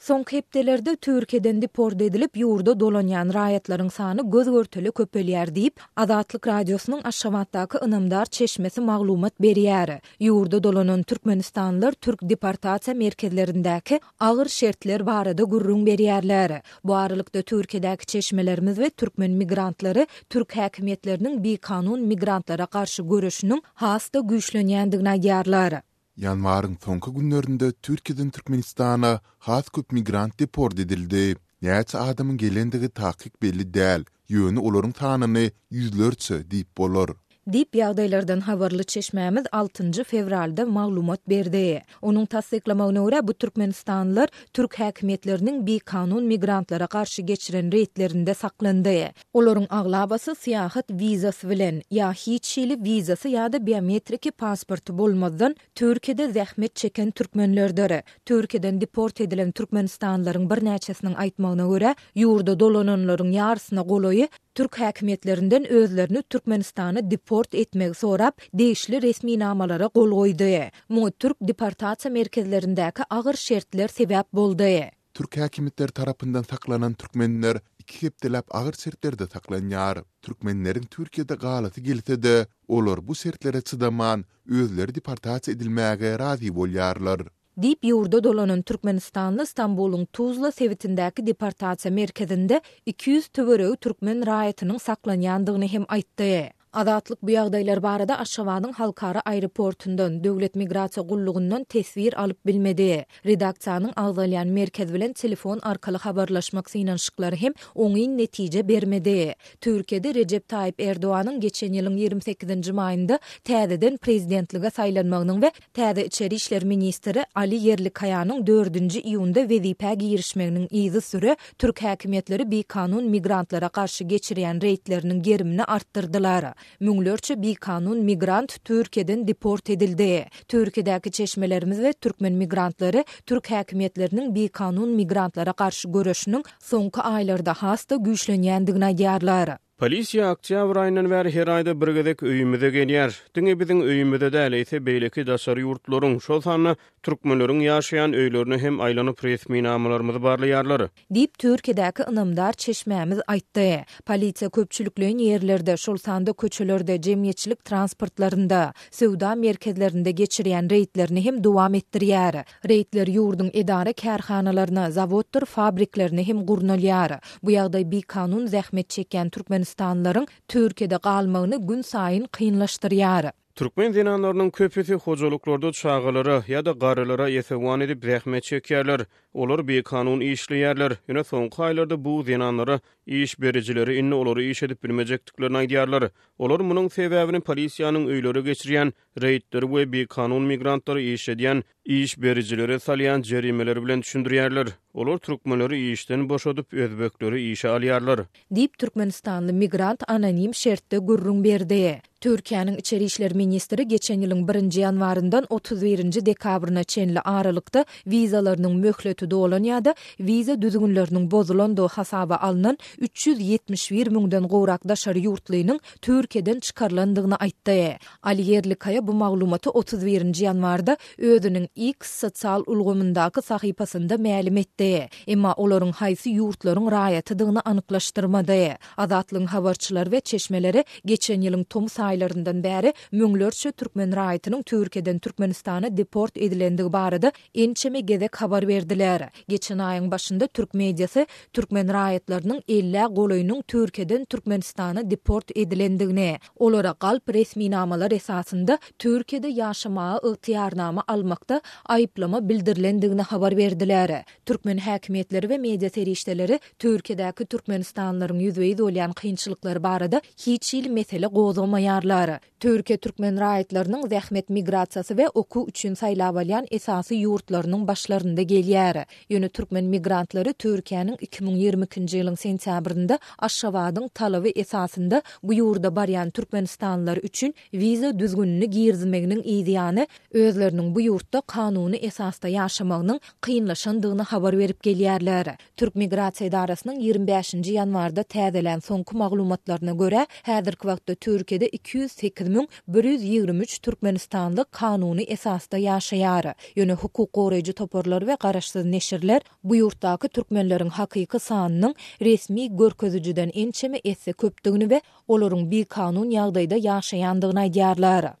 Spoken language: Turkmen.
Soňky hepdelerde Türkiýeden deport edilip, ýurda dolanýan raýatlaryň sany göz-görtele köpelýär diýip, Azatlyk Radiosynyň Aşgabatdaky ynamdar çeşmesi maglumat berýär. Ýurda dolanan türkmenistanlylar türk deportasiýa merkezlerindäki agyr şertler barada gürrüň berýärler. Bu aralykda, Türkiýedäki çeşmelerimiz we türkmen migrantlary türk häkimiýetleriniň bikanun migrantlara garşy göreşiniň has-da güýçlenýändigini aýdýarlar. Ýanwaryň soňky günlerinde Türkiýeden Türkmenistana has köp migrant deport edildi. Näçe adamyň gelendigi takyk belli däl, ýöne olaryň sanyny ýüzlerçe diýip bolar. Diýip, ýagdaýlardan habarly çeşmämiz altynjy fewralda maglumat berdi. Onuň tassyklamagyna görä, bu türkmenistanlylar türk häkimiýetleriniň bikanun migrantlara garşy geçiren reýdlerinde saklandy. Olaryň aglabasy syýahat wizasy bilen, ýa hiç hili wizasy ýa-da biometriki pasporty bolmazdan Türkiýede zähmet çeken türkmenlerdir. Türkiýeden deport edilen türkmenistanlylaryň birnäçesiniň aýtmagyna görä, ýurda dolananlaryň ýarysyna golaýy türk häkimiýetlerinden özlerini Türkmenistana deport etmegi sorap, degişli resminamalara gol goýdy. Muňa türk deportasiýa merkezlerindäki agyr şertler sebäp boldy. Türk häkimiýetleri tarapyndan saklanan türkmenler iki hepdeläp agyr şertlerde saklanýar. Türkmenleriň Türkiýede galasy gelse-de, olar bu şertlere çydaman, özleri deportasiýa edilmäge razy bolýarlar. Diýip, ýurda dolanan türkmenistanly Stambulyň Tuzla sebitindäki deportasiýa merkezinde iki ýüz töweregi türkmen raýatynyň saklanýandygyny hem aýtdy. Azatlyk bu ýagdaýlar barada Aşgabadyň Halkara aeroportundan, Döwlet migrasiýa gullugyndan teswir alyp bilmedi. Redaksiýanyň agzalýan merkez bilen telefon arkaly habarlaşmak synanyşyklary hem oňyn netije bermedi. Türkiýede Rejep Taýyp Erdoganyň geçen ýylyň ýigrimi sekizinji maýynda täzeden prezidentlige saýlanmagynyň we Täze içeri işler ministri Ali Ýerlikaýanyň dördünji iýunda wezipä girişmeginiň yzysüre türk häkimiýetleri bikanun migrantlara garşy geçirýän reýdleriniň gerimini artdyrdylar. Müňlerçe bikanun migrant Türkiýeden deport edildi. Türkiýedäki çeşmelerimiz we türkmen migrantlary türk häkimiýetleriniň bikanun migrantlara garşy göreşiniň soňky aýlarda has-da güýçlenýändigini aýdýarlar. Polisiýa oktýabr aýyndan bäri her aýda bir gezek öýümize gelýär. Diňe biziň öýümize däl, eýse beýleki daşary ýurtlaryň, şol sanda türkmenleriň ýaşaýan öýlerine hem aýlanyp resminamalarymyzy barlaýarlar. Diýip, Türkiýedäki ynamdar çeşmämiz aýtdy. Polisiýa köpçülikleýin ýerlerde, şol sanda köçelerde, jemgyýetçilik transportlarynda, söwda merkezlerinde geçirýän reýdlerini hem dowam etdirýär. Reýdler ýurduň edara-kärhanalaryna, zawoddyr fabriklerine hem gurnalýar. Bu ýagdaý bikanun zähmet çekýän türkmenistanlylaryň Türkiýede galmagyny günsaýyn kynlaşdyrýar. Türkmen zenanlarynyň köpüsi hojalyklarda çagalara ýa-da garrylara esewan edip zähmet çekýärler. Olar bikanun işleýärler. Ýöne soňky aýlarda bu zenanlara iş berijileri indi olary iş edip bilmejekdiklerini aýdýarlar. Olar munuň sebäbini polisiýanyň öýlere geçirýän reýdleri we bikanun migrantlary iş edýän iş berijilere salýan jerimeleri bilen düşündirýärler. Olar türkmenleri işden boşadyp, özbekleri işe alýarlar. Diýip, türkmenistanly migrant anonim şertde gürrüň berdi. Türkiýäniň içeri işler ministri geçen ýylyň birinji ýanwaryndan otuz birinji dekabryna çenli aralykda wizalarynyň möhleti dolan ýa-da wiza düzgünleriniň bozulandygy hasaba alnan üç ýüz ýetmiş bir müňden gowrak daşary ýurtlynyň Türkiýeden çykarylandygyny aýtdy. Ali Ýerlikaýa bu maglumaty otuz birinji ýanwarda özüniň X sosial ulgamyndaky sahypasynda mälim etdi. Emma olaryň haýsy ýurtlaryň raýatydygyny anyklaşdyrmady. Azatlygyň habarçylary we çeşmeleri geçen ýylyň tomus aýlaryndan bäri müňlerçe türkmen raýatynyň Türkiýeden Türkmenistana deport edilendigi barada ençeme gezek habar berdiler. Geçen aýyň başynda türk mediasy türkmen raýatlarynyň ellä golaýynyň Türkiýeden Türkmenistana deport edilendigini, Olara galp resminamalar esasynda Türkiýede ýaşamaga ygtyýarnama almakda aýyplama bildirilendigini habar berdiler. Türkmen häkimiýetleri we media serişdeleri Türkiýedäki türkmenistanlylaryň ýüzbe-ýüz bolýan kynçylyklary barada hiç hili mesele gozgamaýarlar. Türkiýe türkmen raýatlarynyň zähmet migrasiýasy we okuw üçin saýlap alýan esasy ýurtlarynyň başlarynda gelýär. Ýöne türkmen migrantlary Türkiýäniň iki müň ýigrimi ikinji ýylyň sentýabrynda Aşgabadyň talaby esasynda bu ýurda barýan türkmenistanlylar üçin wiza düzgünini girizmeginiň yz ýany özleriniň bu ýurtda kanuny esasda ýaşamagynyň kynlaşandygyny habar berip gelýärler. Türk migrasiýa edarasynyň ýigrimi bäşinji ýanwarda täzelän soňky maglumatlaryna görä, häzirki wagtda Türkiýede iki ýüz sekiz müň Bir ýüz ýigrimi üç türkmenistanly kanuny esasda ýaşaýar. Ýöne hukuk goraýjy toparlar we garaşsyz neşirler bu ýurtdaky türkmenleriň hakyky sanynyň resmi görkezijiden ençeme esse köpdügini we olaryň bikanun ýagdaýda ýaşaýandygyny aýdýarlar.